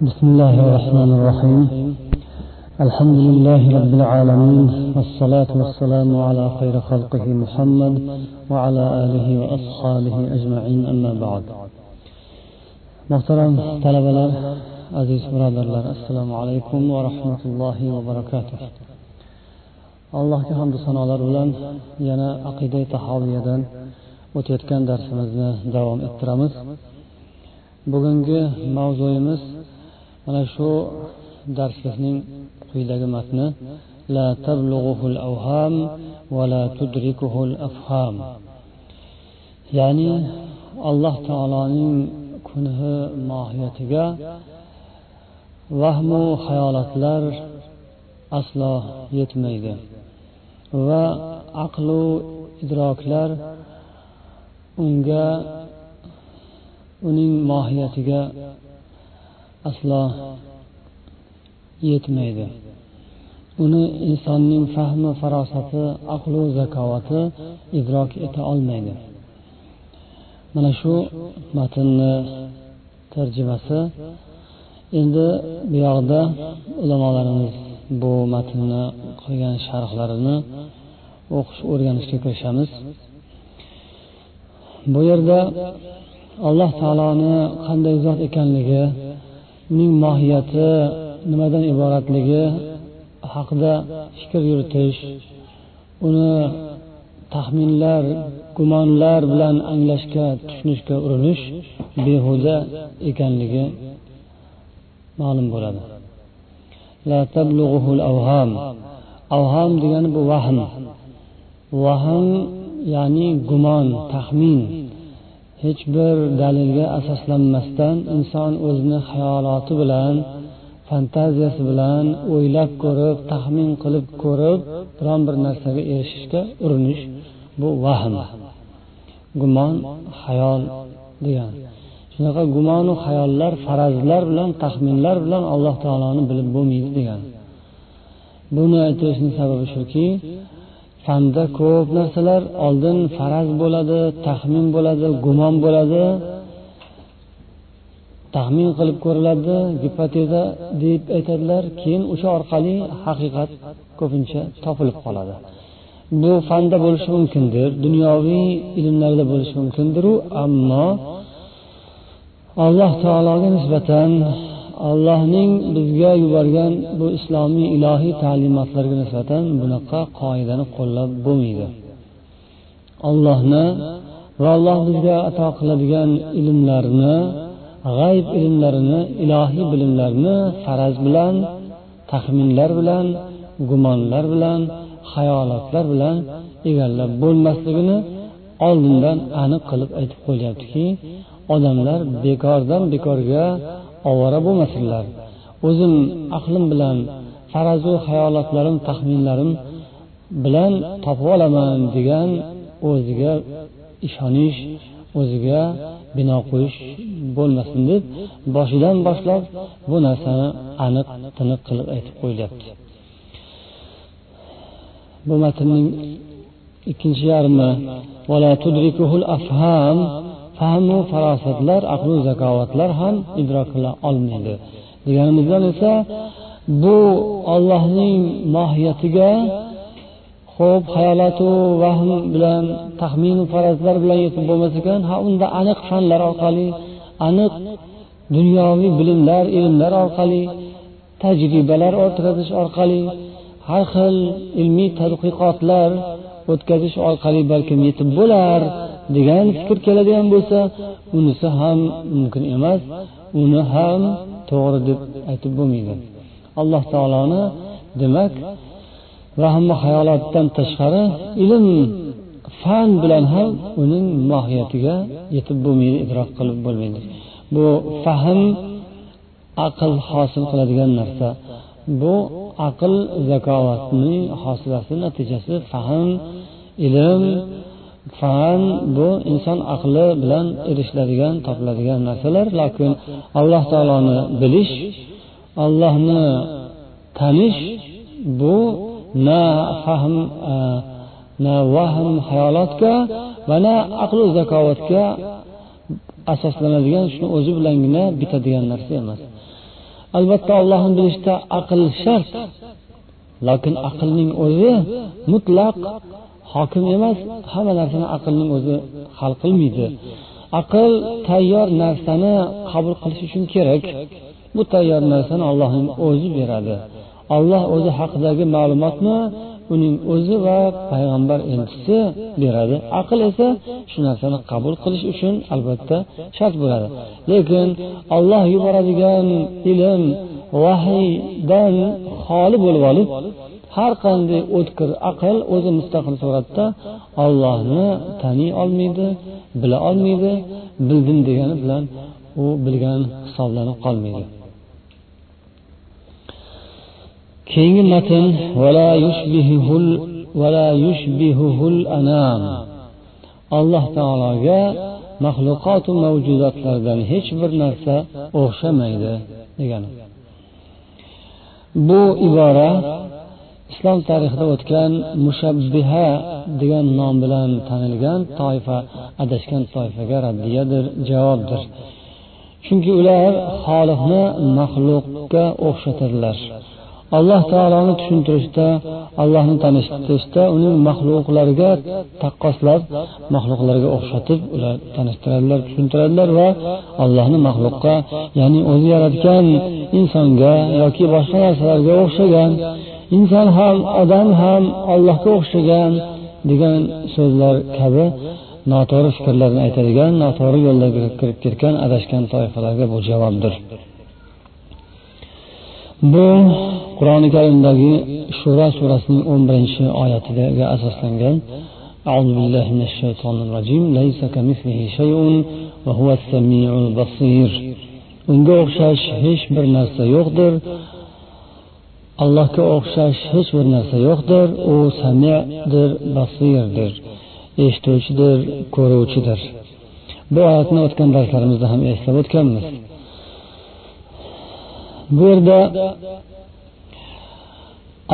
بسم الله الرحمن الرحيم. الحمد لله رب العالمين والصلاة والسلام على خير خلقه محمد وعلى آله وأصحابه أجمعين أما بعد. محترم طلبة عزيز برادر السلام عليكم ورحمة الله وبركاته. الله كحمد صنع الأرولان ينا عقيدة تحاوية وتيتكن درسنا دوام اترامس bugungi mavzuyimiz mana shu darslikning quyidagi matni لا تبلغه الأوهام ولا تدركه الأفهام ya'ni alloh taoloning kunhi mohiyatiga vahmu hayolotlar aslo yetmaydi va aqlu idroklar unga uning mohiyatiga aslo yetmaydi. Uni insonning fahmi farosati aqlu zakovati idrok eta olmaydi. Mana shu matnni tarjimasi. Endi bu yoqda ulamolarimiz bu matnni qilgan sharhlarini o'qish o'rganishga kirishamiz. Bu yerda alloh taoloni qanday zot ekanligi uning mohiyati nimadan iboratligi haqida fikr yuritish uni taxminlar gumonlar bilan anglashga tushunishga urinish behuda ekanligi ma'lum bo'ladi. Avham degani bu vahm. Vahm ya'ni gumon taxmin. Hech bir dalilga asoslanmasdan inson o'zini xayoloti bilan fantaziyasi bilan o'ylab ko'rib taxmin qilib ko'rib biron bir narsaga erishishga urinish bu vahm. Gumon xayol degan. Shunaqa gumonu xayollar farazlar bilan taxminlar bilan alloh taoloni bilib bo'lmaydi degan. Buni aytishning sababi shuki fanda ko'p narsalar oldin faraz bo'ladi taxmin bo'ladi gumon bo'ladi. Taxmin qilib ko'riladi gipoteza deb aytadilar. Keyin o'sha orqali haqiqat ko'pincha topilib qoladi. Bu fanda bo'lishi mumkindir dunyoviy ilmlarda bo'lishi mumkindiru ammo alloh taologa nisbatan allohning bizga yuborgan bu islomiy ilohiy ta'limotlarga nisbatan bunaqa qoidani qo'llab bo'lmaydi. Allohni va alloh bizga ato qiladigan ilmlarni g'ayb ilmlarini ilohiy bilimlarni faraz bilan taxminlar bilan gumonlar bilan hayolotlar bilan egallab bo'lmasligini oldindan aniq qilib aytib qo'yyaptiki odamlar bekordan bekorga ovora bo'lmasinlar. O'zim aqlim bilan farazu xayolotlarim taxminlarim bilan topib olaman degan o'ziga ishonish o'ziga bino qo'yish bo'lmasin deb boshidan boshlab bu narsani aniq tiniq qilib aytib qo'yilyapti bu matnning ikkinchi yarmi fahmu farosatlar aqlu zakovatlar ham idrok qila olmaydi. Deganimizdan esa bu ollohning mohiyatiga ho'p hayolatu vahm bilan taxminu farazlar bilan yetib bo'lmas ekan ha unda aniq fanlar orqali aniq dunyoviy bilimlar ilmlar orqali tajribalar o'tkazish orqali har xil ilmiy tadqiqotlar o'tkazish orqali balkim yetib bo'lar. Degan fikr keladigan bo'lsa unisi ham mumkin emas uni ham to'g'ri deb aytib bo'lmaydi. Alloh taoloni demak vahm hayolotdan tashqari ilm fan bilan ham uning mohiyatiga yetib bo'lmaydi idrok qilib bo'lmaydi. Bu fahm aql hosil qiladigan narsa. Bu aql zakovatning hosilasi natijasi fahm ilm fan bu inson aqli bilan erishiladigan topiladigan narsalar. Lekin alloh taoloni bilish allohni tanish bu na fahm e, na vahm hayolotga va na aqlu zakovatga asoslanadigan shuni o'zi bilangina bitadigan narsa emas. Albatta allohni bilishda aql shart lekin aqlning o'zi mutlaq hokim emas hamma narsani aqlning o'zi hal qilmaydi. Aql tayyor narsani qabul qilish uchun kerak. Bu tayyor narsani allohning o'zi beradi. Olloh o'zi haqidagi ma'lumotni uning o'zi va payg'ambar elchisi beradi. Aql esa shu narsani qabul qilish uchun albatta shart bo'ladi. Lekin olloh yuboradigan ilm vahiydan xoli bo'lib olib har qanday o'tkir aql o'zi mustaqil suratda ollohni taniy olmaydi bila olmaydi bildim degani bilan u bilgan hisoblanib qolmaydi. Keyingi matn alloh taologa maxluqotu mavjudotlardan hech bir narsa o'xshamaydi degani. Bu ibora islom tarixida o'tgan mushabbiha degan nom bilan tanilgan toifa adashgan toifaga raddiyadir javobdir. Chunki ular xoliqni maxluqqa o'xshatadilar alloh taoloni tushuntirishda allohni tanishtirishda uning maxluqlariga taqqoslab maxluqlarga o'xshatib ular tanishtiradilar tushuntiradilar va allohni maxluqqa ya'ni o'zi yaratgan insonga yoki boshqa narsalarga o'xshagan inson ham odam ham allohga o'xshagan degan so'zlar kabi noto'g'ri fikrlarni aytadigan noto'g'ri yo'llarga kirib ketgan adashgan toifalarga bu javobdir. bu qur'oni karimdagi shura surasining o'n birinchi oyatiga asoslangan أعوذ بالله من الشيطان الرجيم ليس كمثله شيء وهو السميع البصير unga o'xshash hech bir narsa yo'qdir allohga o'xshash hech bir narsa yo'qdir u samidir basirdir eshituvchidir ko'ruvchidir bu oyatni o'tgan darslarimizda ham eslab o'tganmiz Bu yerda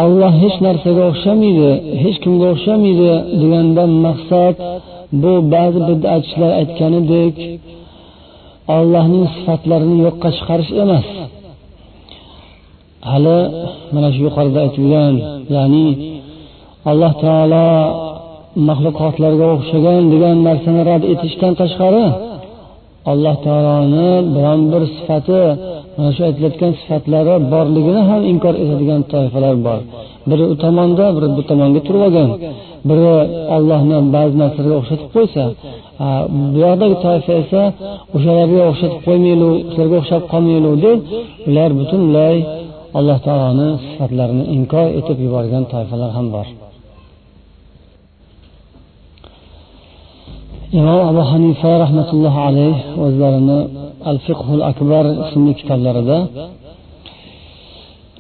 alloh hech narsaga o'xshamaydi hech kimga o'xshamaydi degandan maqsad bu ba'zi bidatchilar aytganidek ollohning sifatlarini yo'qqa chiqarish emas. Hali mana shu yuqorida aytilgan ya'ni alloh taolo maxluqotlarga o'xshagan degan narsani rad etishdan tashqari alloh taoloni biron bir sifati mana shu aytilayotgan sifatlari borligini ham inkor etadigan toifalar bor. Biri u tomonda biri bu tomonga turib olgan biri ollohni ba'zi narsalarga o'xshatib qo'ysa bu yoqdagi toifa esa o'shalarga o'xshatib qo'ymaylik sizlarga o'xshab qolmaylik deb ular butunlay alloh taoloni sifatlarini inkor etib yuborgan toifalar ham bor. Imom abu hanifa rahmatullohi alayh o'zlarini al fiqhul akbar ismli kitoblarida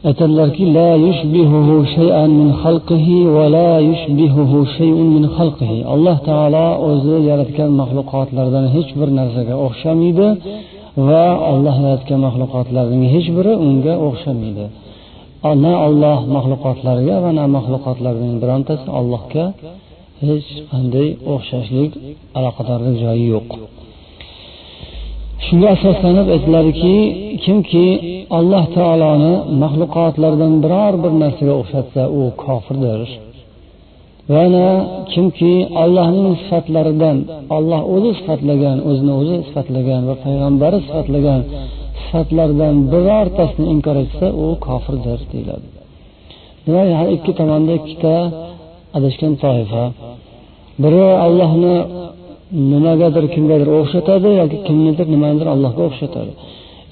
aytadilarki la yushbihuhu shay'an min xalqihi va la yushbihuhu shay'un min xalqihi. Alloh taolo o'zi yaratgan maxluqotlardan hech bir narsaga o'xshamaydi va olloh yaratgan maxluqotlarning hech biri unga o'xshamaydi. Na olloh maxluqotlariga va na maxluqotlarning birontasi allohga hech qanday o'xshashlik aloqadorlik joyi yo'q. Shunga asoslanib aytiladiki kimki alloh taoloni maxluqotlardan biror bir narsaga o'xshatsa u kofirdir. Yana kimki allohning sifatlaridan olloh o'zi sifatlagan o'zini o'zi sifatlagan va payg'ambari sifatlagan sifatlardan birortasini inkor etsa u kofirdir deyiladi. Demak har ikki tomonda ikkita adashgan toifa. Biri allohni nimagadir kimgadir o'xshatadi yoki kimnidir nimanidir allohga o'xshatadi.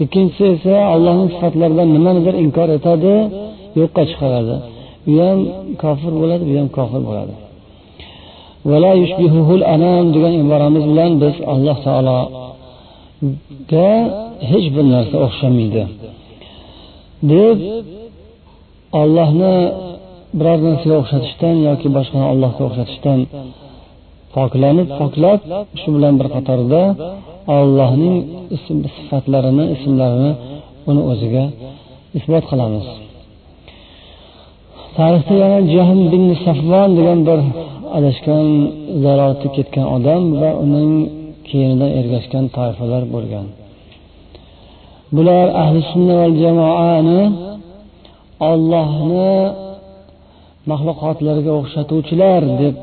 Ikkinchisi esa allohning sifatlaridan nimanidir inkor etadi yo'qqa chiqaradi. U ham kofir bo'ladi bu ham kofir bo'ladi. Degan iboramiz bilan biz alloh taologa hech bir narsa o'xshamaydi. Deb ollohni biror narsaga o'xshatishdan yoki boshqani allohga o'xshatishdan poklanib poklab shu bilan bir qatorda ollohning ism sifatlarini ismlarini uni o'ziga isbot qilamiz. Tarixda yana jahm bin safvon degan bir adashgan zalolatga ketgan odam va uning keyinidan ergashgan toifalar bo'lgan. Bular ahli sunna va jamoani ollohni maxluqotlarga o'xshatuvchilar deb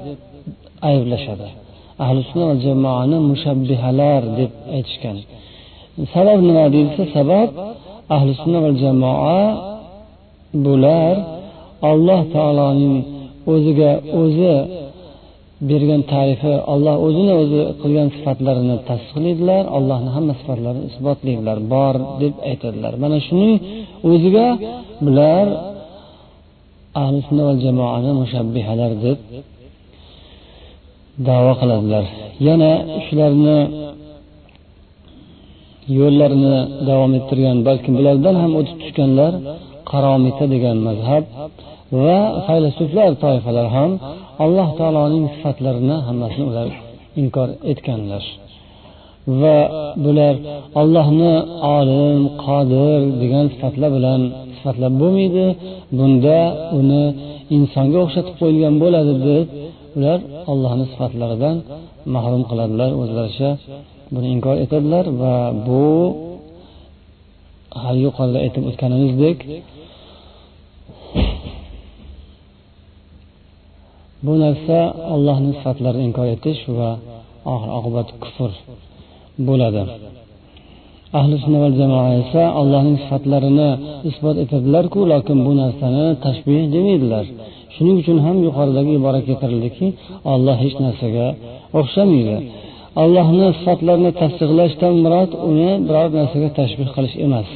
ayblashadi. Ahli sunna va jamoani mushabbihalar deb aytishgan. Sabab nima deyilsa sabab ahli sunna va jamoa bular alloh taoloning o'ziga o'zi bergan tarifi olloh o'zini o'zi qilgan sifatlarini tasdiqlaydilar allohni hamma sifatlarini isbotlaydilar bor deb aytadilar. Mana shuning o'ziga bular ahli sunna va jamoani mushabbihalar deb davo qiladilar. Yana shularni yo'llarini davom ettirgan balkim bulardan ham o'tib tushganlar qaromita degan mazhab va faylasuflar toifalar ham alloh taoloning sifatlarini hammasini ular inkor etganlar. Va bular ollohni olim qodir degan sifatlar bilan sifatlab bo'lmaydi. Bunda uni insonga o'xshatib qo'yilgan bo'ladi deb ular allohni sifatlaridan mahrum qiladilar o'zlaricha buni inkor etadilar va bu hali yuqorida aytib o'tganimizdek bu narsa allohni sifatlarini inkor etish va oxir oqibat kufr bo'ladi. Ahli sunna val jamoa esa allohning sifatlarini isbot etadilarku lekin bu narsani tashbih demaydilar. Shuning uchun ham yuqoridagi ibora keltirildiki olloh hech narsaga o'xshamaydi. Allohni sifatlarini tasdiqlashdan murod uni biror narsaga tashbih qilish emas.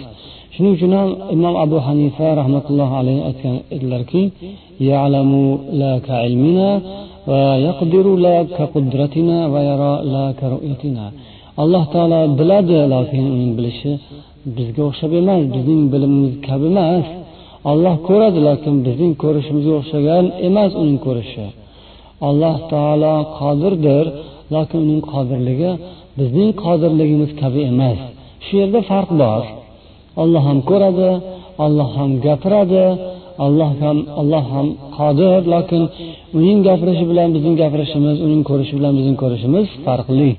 Shuning uchun ham imom abu hanifa rahmatullohi alayhi aytgan edilarki alloh taolo biladi lekin uning bilishi bizga o'xshab emas bizning bilimimiz kabi emas. Olloh ko'radi lekin bizning ko'rishimizga o'xshagan emas uning ko'rishi. Alloh taolo qodirdir lekin uning qodirligi bizning qodirligimiz kabi emas. Shu yerda farq bor. Olloh ham ko'radi olloh ham gapiradi alloh ham alloh ham qodir lekin uning gapirishi bilan bizning gapirishimiz uning ko'rishi bilan bizning ko'rishimiz farqli.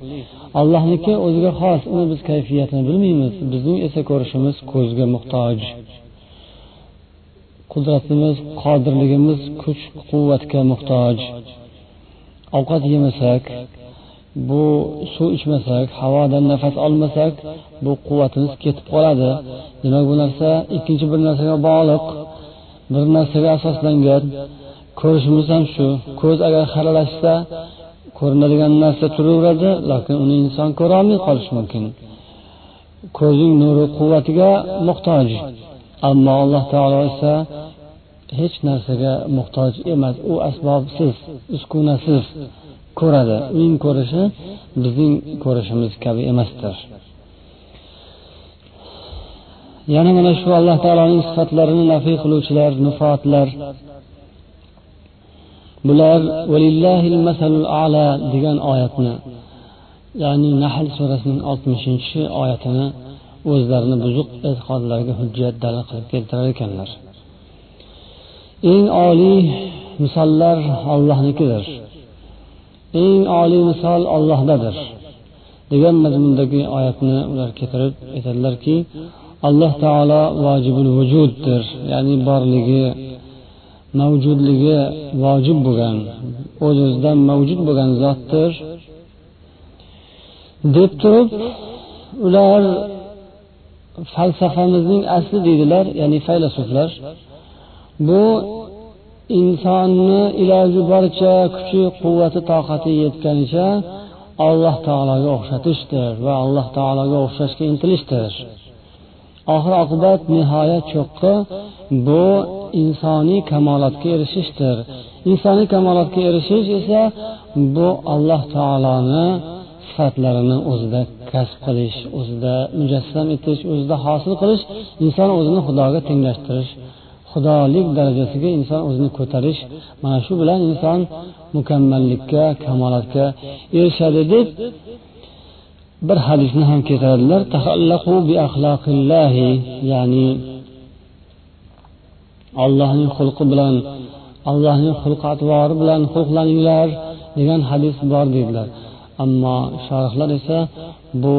Allohniki o'ziga xos uni biz kayfiyatini bilmaymiz bizning esa ko'rishimiz ko'zga muhtoj. Qudratimiz qodirligimiz kuch quvvatga muhtoj. Ovqat yemasak bu suv ichmasak havodan nafas olmasak bu quvvatimiz ketib qoladi. Demak bu narsa ikkinchi bir narsaga bog'liq. Bir narsaga asoslangan. Ko'rishimiz ham shu. Ko'z agar xiralashsa ko'rinadigan narsa turaveradi lekin uni inson ko'rolmay qolishi mumkin. Ko'zning nuri quvvatiga muhtoj. Ammo alloh taolo esa hech narsaga muhtoj emas. U asbobsiz uskunasiz ko'radi. Uning ko'rishi bizning ko'rishimiz kabi emasdir. Yana mana shu alloh taoloning sifatlarini nafiy qiluvchilar nufotlar bular ala degan oyatni ya'ni nahl surasining oltmishinchi oyatini o'zlarini buzuq e'tiqodlariga hujjat dalil qilib keltirar ekanlar. Eng oliy misollar ollohnikidir eng oliy misol ollohdadir degan mazmundagi oyatni ular keltirib aytadilarki alloh taolo vojibul vujuddir ya'ni borligi mavjudligi vojib bo'lgan o'z o'zidan mavjud bo'lgan zotdir deb turib ular falsafamizning asli deydilar ya'ni faylasuflar. Bu insonni iloji boricha kuchi quvvati toqati yetganicha alloh taologa o'xshatishdir va alloh taologa o'xshashga intilishdir. Oxir oqibat nihoyat cho'qqi bu insoniy kamolotga erishishdir. Insoniy kamolotga erishish esa bu alloh taoloni sifatlarini o'zida kasb qilish o'zida mujassam etish o'zida hosil qilish inson o'zini xudoga tenglashtirish xudolik darajasiga inson o'zini ko'tarish mana shu bilan inson mukammallikka kamolatga erishadi deb bir hadisni ham keltiradilar. Ya'ni allohning xulqi bilan allohning xulq atvori bilan xulqlaninglar degan hadis bor deydilar ammo sharhlar esa bu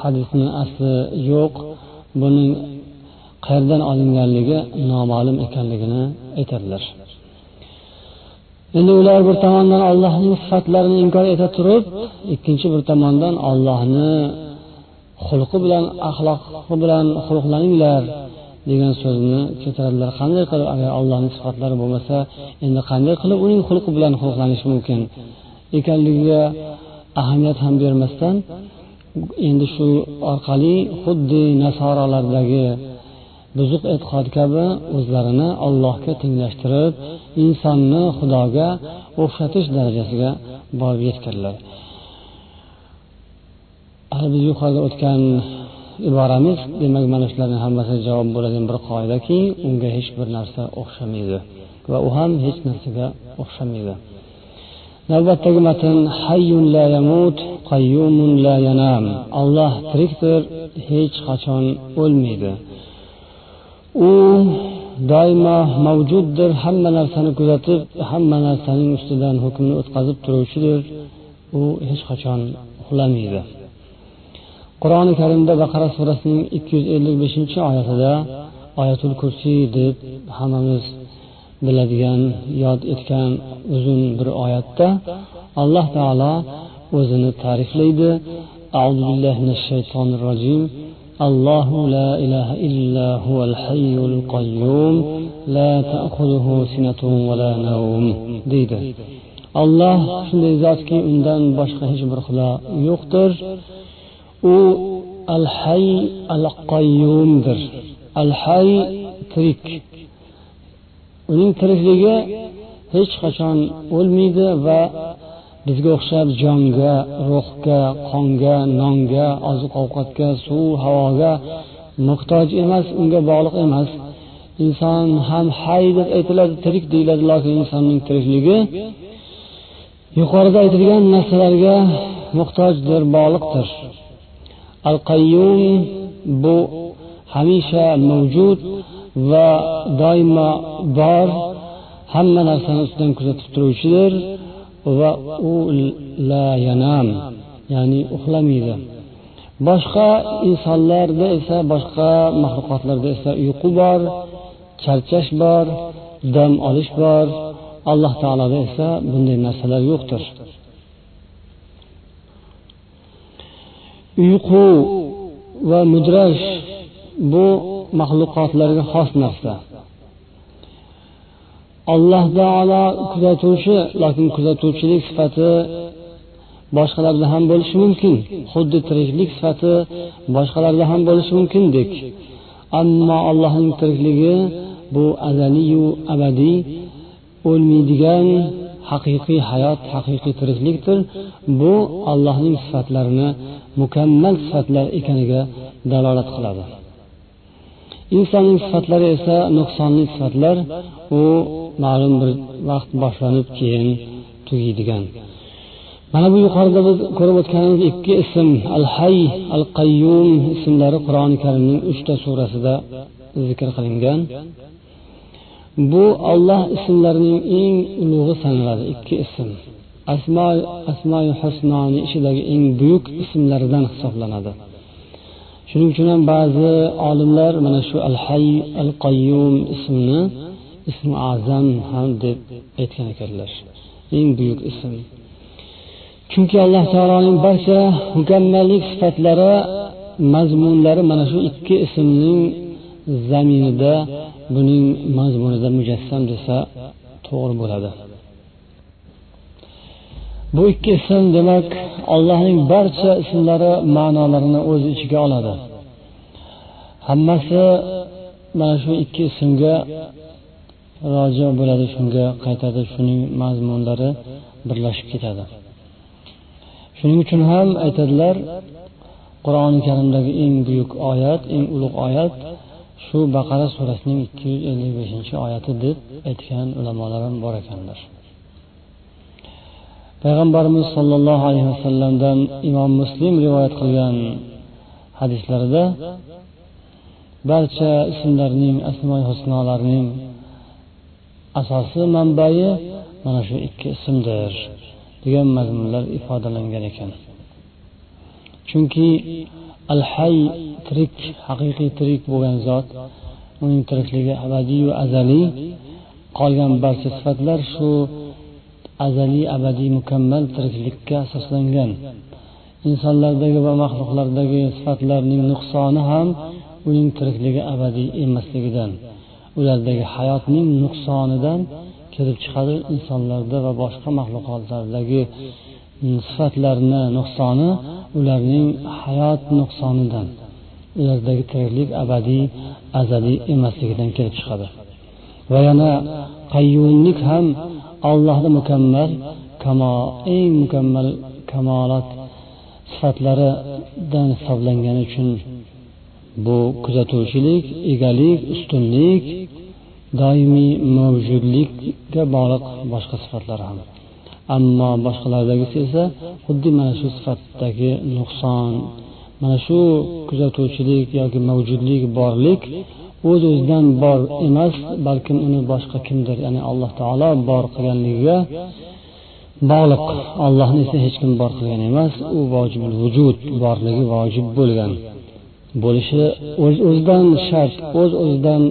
hadisni asli yo'q. Buning qayerdan olinganligi noma'lum ekanligini aytadilar. Endi ular bir tomondan allohning sifatlarini inkor eta turib ikkinchi bir tomondan ollohni xulqi bilan axloqi bilan xulqlaninglar degan so'zni keltiradilar. Qanday qilib agar allohning sifatlari bo'lmasa endi qanday qilib uning xulqi bilan xulqlanish mumkin ekanligiga ahamiyat ham bermasdan endi shu orqali xuddi nasoralardagi buzuq e'tiqod kabi o'zlarini allohga tenglashtirib insonni xudoga o'xshatish darajasiga borib yetganlar. Hali biz yuqorida o'tgan iboramiz. Demak mana shularni hammasiga javob bo'ladigan bir qoidaki unga hech bir narsa o'xshamaydi va u ham hech narsaga o'xshamaydi. Navbatdagi matn hayyun la yamut qayyumun la yanam. Alloh tirikdir hech qachon o'lmaydi. U doimo mavjuddir hamma narsani kuzatib hamma narsaning ustidan hukmni o'tkazib turuvchidir. U hech qachon uxlamaydi. Qur'oni karimda baqara surasining ikki yuz ellik beshinchi oyatida oyatul kursiy deb hammamiz biladigan yod etgan uzun bir oyatda alloh taolo o'zini ta'riflaydi أعوذ بالله من الشيطان الرجيم الله لا إله إلا هو الحي القيوم لا تأخذه سنة ولا نوم deydi alloh shunday zotki undan boshqa hech bir xudo yo'qdir u al hay al qayyumdir al hay tirik Uning tirikligi hech qachon o'lmaydi va bizga o'xshab jonga ruhga qonga nonga oziq ovqatga suv havoga muhtoj emas unga bog'liq emas. Inson ham hay deb aytiladi tirik deyiladi lokin insonning tirikligi yuqorida aytilgan narsalarga muhtojdir bog'liqdir. Al qayyum bu hamisha mavjud va doimo bor hamma narsani ustidan kuzatib turuvchidir va u la yanam ya'ni uxlamaydi. Boshqa insonlarda esa boshqa maxluqotlarda esa uyqu bor charchash bor dam olish bor. Alloh taoloda esa bunday narsalar yo'qdir. Uyqu va mudrash bu maxluqotlarga xos narsa. Alloh taolo kuzatuvchi lokin kuzatuvchilik sifati boshqalarda ham bo'lishi mumkin xuddi tiriklik sifati boshqalarda ham bo'lishi mumkindek. Ammo allohning tirikligi bu azaliyu abadiy o'lmaydigan haqiqiy hayot haqiqiy tiriklikdir. Bu allohning sifatlarini mukammal sifatlar ekaniga dalolat qiladi. Insonning sifatlari esa nuqsonli sifatlar. U ma'lum bir vaqt boshlanib keyin tugaydigan. Mana bu yuqorida biz ko'rib o'tganimiz ikki ism al hay al qayyum ismlari qur'oni karimning uchta surasida zikr qilingan. Bu olloh ismlarining eng ulug'i sanaladi ikki ism. Asmo asmoi husnoni ichidagi eng buyuk ismlaridan hisoblanadi. Shuning uchun ham ba'zi olimlar mana shu al hay al qayyum ismini ismi azam ham deb aytgan ekanlar. Eng buyuk ism. Chunki alloh taoloning barcha mukammallik sifatlari mazmunlari mana shu ikki ismning zaminida buning mazmunida mujassam desa to'g'ri bo'ladi. Bu ikki ism demak allohning barcha ismlari ma'nolarini o'z ichiga oladi. Hammasi mana shu ikki ismga roji bo'ladi shunga qaytadi shuning mazmunlari birlashib ketadi. Shuning uchun ham aytadilar qur'oni karimdagi eng buyuk oyat eng ulug' oyat shu baqara surasining ikki yuz ellik beshinchi oyati deb aytgan ulamolar ham bor ekanlar. Payg'ambarimiz sollallohu alayhi vasallamdan imom muslim rivoyat qilgan hadislarida barcha ismlarning asmoi husnolarning asosi manbai mana shu ikki ismdir degan mazmunlar ifodalangan ekan. Chunki al hay tirik haqiqiy tirik bo'lgan zot uning tirikligi abadiyu azaliy qolgan barcha sifatlar shu azaliy abadiy mukammal tiriklikka asoslangan. Insonlardagi va maxluqlardagi sifatlarning nuqsoni ham uning tirikligi abadiy emasligidan ulardagi hayotning nuqsonidan kelib chiqadi. Insonlarda va boshqa maxluqotlardagi sifatlarni nuqsoni ularning hayot nuqsonidan ulardagi tiriklik abadiy azaliy emasligidan kelib chiqadi. Va yana qayyumlik ham allohni mukammal kamo eng mukammal kamolot sifatlaridan hisoblangani uchun bu kuzatuvchilik egalik ustunlik doimiy mavjudlikka bog'liq boshqa sifatlar ham. Ammo boshqalardagisi esa xuddi mana shu sifatdagi nuqson mana shu kuzatuvchilik yoki mavjudlik borlik o'z o'zidan bor emas balkim uni boshqa kimdir ya'ni alloh taolo bor qilganligiga bog'liq. Ollohni esa hech kim bor qilgan emas u vojibul vujud borligi vojib bo'lgan. Bo'lishi o'z o'zidan shart o'z o'zidan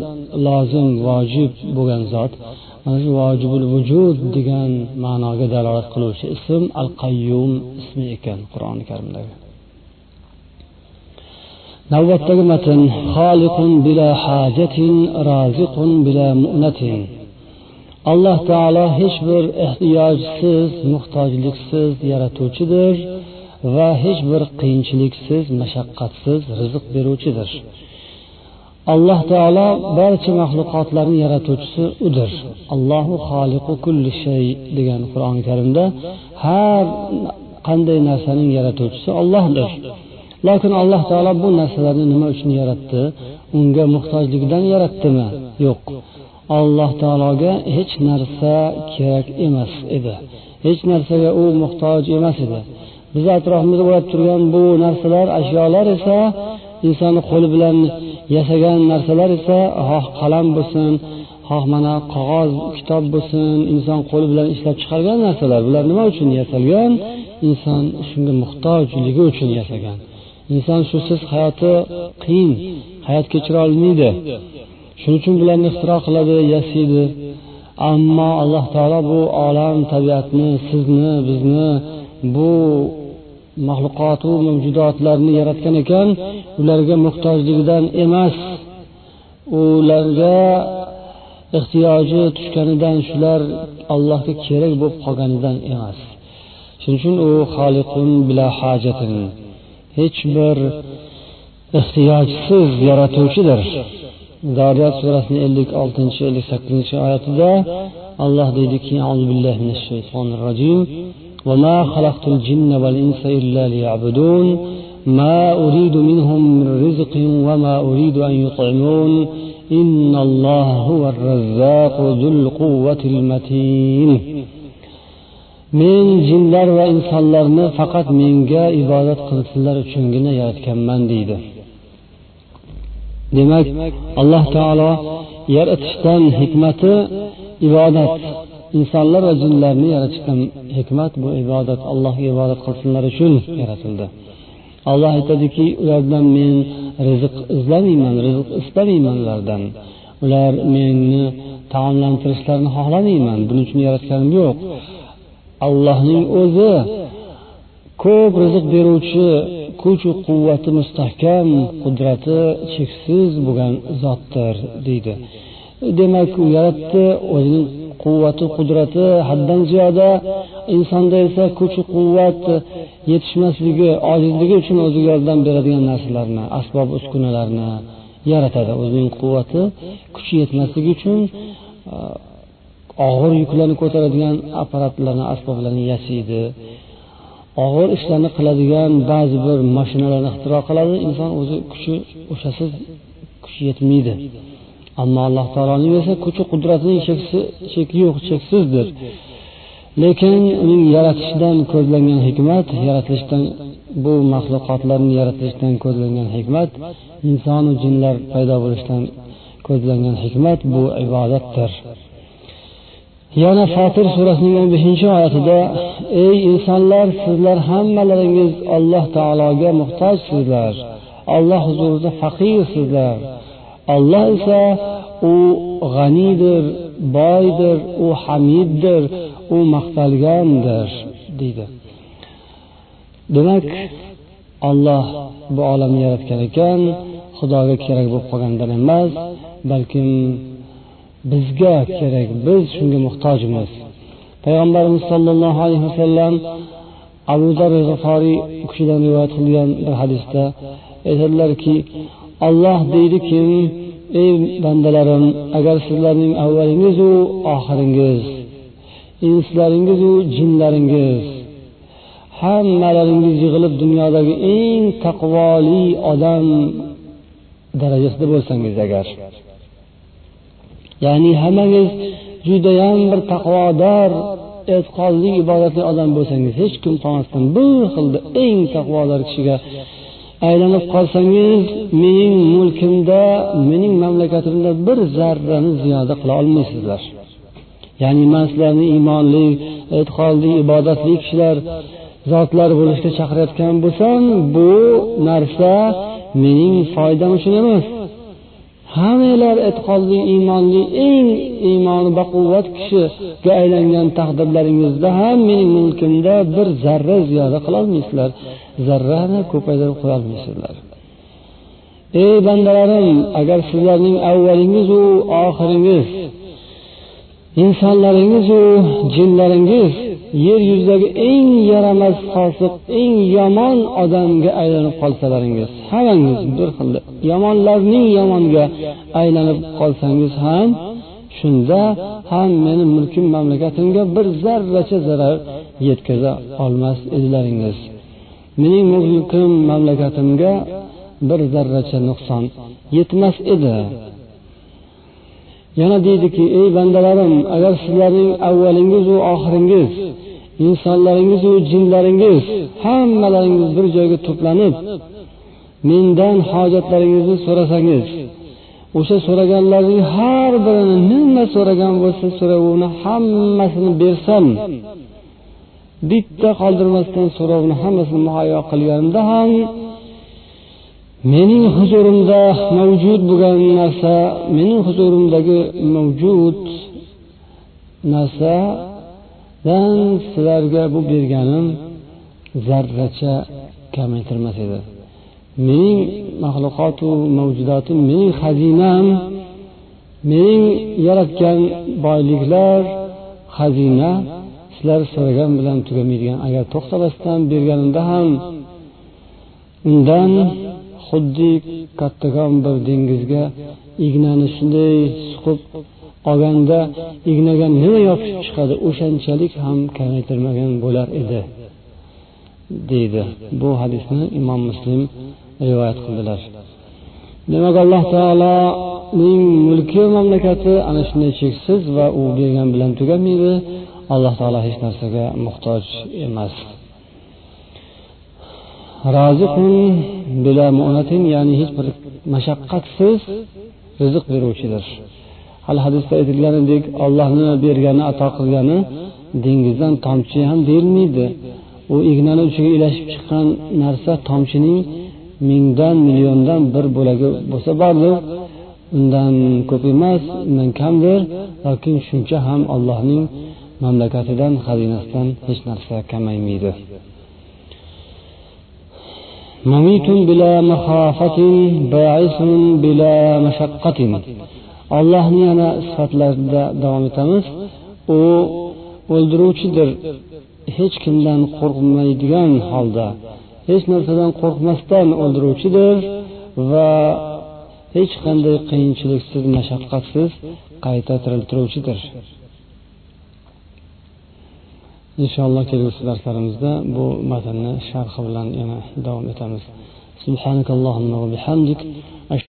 lozim vojib bo'lgan zot. Mana shu vojibul vujud degan ma'noga dalolat qiluvchi ism al qayyum ismi ekan qur'oni karimdagi. Navbatdagi matn xoliqun bila hajatin raziqun bila mu'natin. Alloh taolo hech bir ehtiyojsiz muhtojliksiz yaratuvchidir va hech bir qiyinchiliksiz mashaqqatsiz rizq beruvchidir. Alloh taolo barcha maxluqotlarni yaratuvchisi udir. Allohu xoliqu kulli shay degan qur'oni karimda har qanday narsaning yaratuvchisi ollohdir lekin alloh taolo bu narsalarni nima uchun yaratdi? Unga muhtojlikdan yaratdimi? Yo'q. Alloh taologa hech narsa kerak emas edi. Hech narsaga u muhtoj emas edi. Bizni atrofimizda bo'lib turgan bu narsalar ashyolar esa insonni qo'li bilan yasagan narsalar esa xoh qalam bo'lsin xoh mana qog'oz kitob bo'lsin inson qo'li bilan ishlab chiqargan narsalar bular nima uchun yasalgan? Inson shunga muhtojligi uchun yasagan. Inson shusiz hayoti qiyin hayot kechira olmaydi shuning uchun bularni ixtiro qiladi yasaydi ammo alloh taolo bu olam tabiatni sizni bizni bu maxluqotu mavjudotlarni yaratgan ekan ularga muhtojligidan emas. Ularga ehtiyoji tushganidan shular allohga kerak bo'lib qolganidan emas. Shuning uchun u xoliqun bila hajatin. Hech bir ehtiyojsiz yaratuvchidir zoriyat surasini ellik oltinchi ellik sakkizinchi oyatida alloh deydiki billahi minash shaytonir rojim وما خلقت الجن والإنس إلا ليعبدون ما أريد منهم من رزق وما أريد أن يطعمون إن الله هو الرزاق ذو القوة المتين men jinlar va insonlarni faqat menga ibodat qilsinlar uchungina yaratganman deydi. Demak alloh taolo yaratishdan hikmati ibodat. İnsonlar va jinlarni yaratishdan hikmat bu ibodat. Allohga ibodat qilsinlar uchun yaratildi. Alloh aytadiki ulardan men rizq izlamayman rizq istamayman ulardan. Ular meni taomlantirishlarini xohlamayman buning uchun yaratganim yo'q allohning o'zi ko'p rizq beruvchi kuchu quvvati mustahkam qudrati cheksiz bo'lgan zotdir deydi. Demak u yaratdi o'zining quvvati qudrati haddan ziyoda insonda esa kuchu quvvat yetishmasligi ojizligi uchun o'ziga yordam beradigan narsalarni asbob uskunalarni yaratadi. O'zining quvvati kuchi yetmasligi uchun og'ir yuklarni ko'taradigan apparatlarni asboblarni yasaydi og'ir ishlarni qiladigan ba'zi bir mashinalarni ixtiro qiladi. Inson o'zi kuchi o'shasiz kuchi yetmaydi. Ammo alloh taoloning esa kuchi qudratining cheki yo'q cheksizdir lekin uning yaratishidan ko'zlangan hikmat yaratilishdan bu maxluqotlarni yaratilishdan ko'zlangan hikmat insonu jinlar paydo bo'lishidan ko'zlangan hikmat bu ibodatdir. Yana fotir surasining o'n beshinchi oyatida ey insonlar sizlar hammalaringiz alloh taologa muhtojsizlar. Alloh huzurida faqirsizlar. Olloh esa u g'aniydir boydir u hamiddir u maqtalgandir deydi. Demak olloh bu olamni yaratgan ekan xudoga kerak bo'lib qolgandan emas balkim bizga kerak biz shunga muhtojmiz. Payg'ambarimiz sollallohu alayhi vasallam abu zar g'iforiy u kishidan rivoyat qilgan bir hadisda aytadilarki olloh deydiki ey bandalarim agar sizlarning avvalingizu oxiringiz inslaringizu jinlaringiz hammalaringiz yig'ilib dunyodagi eng taqvoli odam darajasida bo'lsangiz agar ya'ni hammangiz judayam bir taqvodor e'tiqodli ibodatli odam bo'lsangiz hech kim qolmasdan bu xilda eng taqvodor kishiga aylanib qolsangiz mening mulkimda mening mamlakatimda bir zarrani ziyoda qila olmaysizlar. Ya'ni man sizlarni iymonli e'tiqodli ibodatli kishilar zotlar bo'lishga chaqirayotgan bo'lsam bu narsa mening foydam uchun emas. Hammalar e'tiqodli iymonli eng iymoni baquvvat kishiga aylangan taqdirlaringizda ham mening mulkimda bir zarra ziyoda qilolmaysizlar. Zarrani ko'paytirib qo'yolmaysizlar ey bandalarim agar sizlarning avvalingizu oxiringiz insonlaringizu jinlaringiz yer yuzidagi eng yaramas fosiq eng yomon odamga aylanib qolsalaringiz hammangiz bir xilda yomonlarning yomoniga aylanib qolsangiz ham shunda ham meni mulkim mamlakatimga bir zarracha zarar yetkaza olmas edilaringiz. Mening mulkim mamlakatimga bir zarracha nuqson yetmas edi. Yana deydiki ey bandalarim agar sizlarning avvalingizu oxiringiz insonlaringizu jinlaringiz hammalaringiz bir joyga to'planib mendan hojatlaringizni so'rasangiz o'sha so'raganlarning har birini nima so'ragan bo'lsa so'rovini hammasini bersam bitta qoldirmasdan so'rovni hammasini muhayyo qilganimda ham mening huzurimda mavjud bo'lgan narsa mening huzurimdagi mavjud narsadan sizlarga bu berganim zarracha kamaytirmas edi. Mening maxluqotu mavjudotim mening xazinam mening yaratgan boyliklar xazina sizlar so'ragan bilan tugamaydigan. Agar to'xtamasdan berganimda ham undan xuddi kattakon bir dengizga ignani shunday suqib olganda ignaga nima yopishib chiqadi? O'shanchalik ham kamaytirmagan bo'lar edi deydi. Bu hadisni imom muslim rivoyat qildilar. Demak alloh taoloning mulki mamlakati ana shunday cheksiz va u bergan bilan tugamaydi alloh taolo hech narsaga muhtoj emas. Ya'ni hech bir mashaqqatsiz rizq beruvchidir. Hali hadisda aytilganidek ollohni bergani ato qilgani dengizdan tomchi ham deyilmaydi. U ignani uchiga ilashib chiqqan narsa tomchining mingdan milliondan bir bo'lagi bo'lsa bordir. Undan ko'p emas undan kamdir yoki shuncha ham allohning mamlakatidan xazinasidan hech narsa kamaymaydi. Ollohni yana sifatlarida davom etamiz. U o'ldiruvchidir. Hech kimdan qo'rqmaydigan holda hech narsadan qo'rqmasdan o'ldiruvchidir va hech qanday qiyinchiliksiz mashaqqatsiz qayta tiriltiruvchidir. inshaalloh kelgusi darslarimizda bu matnni sharhi bilan yana davom etamiz سبحانك اللهم وبحمدك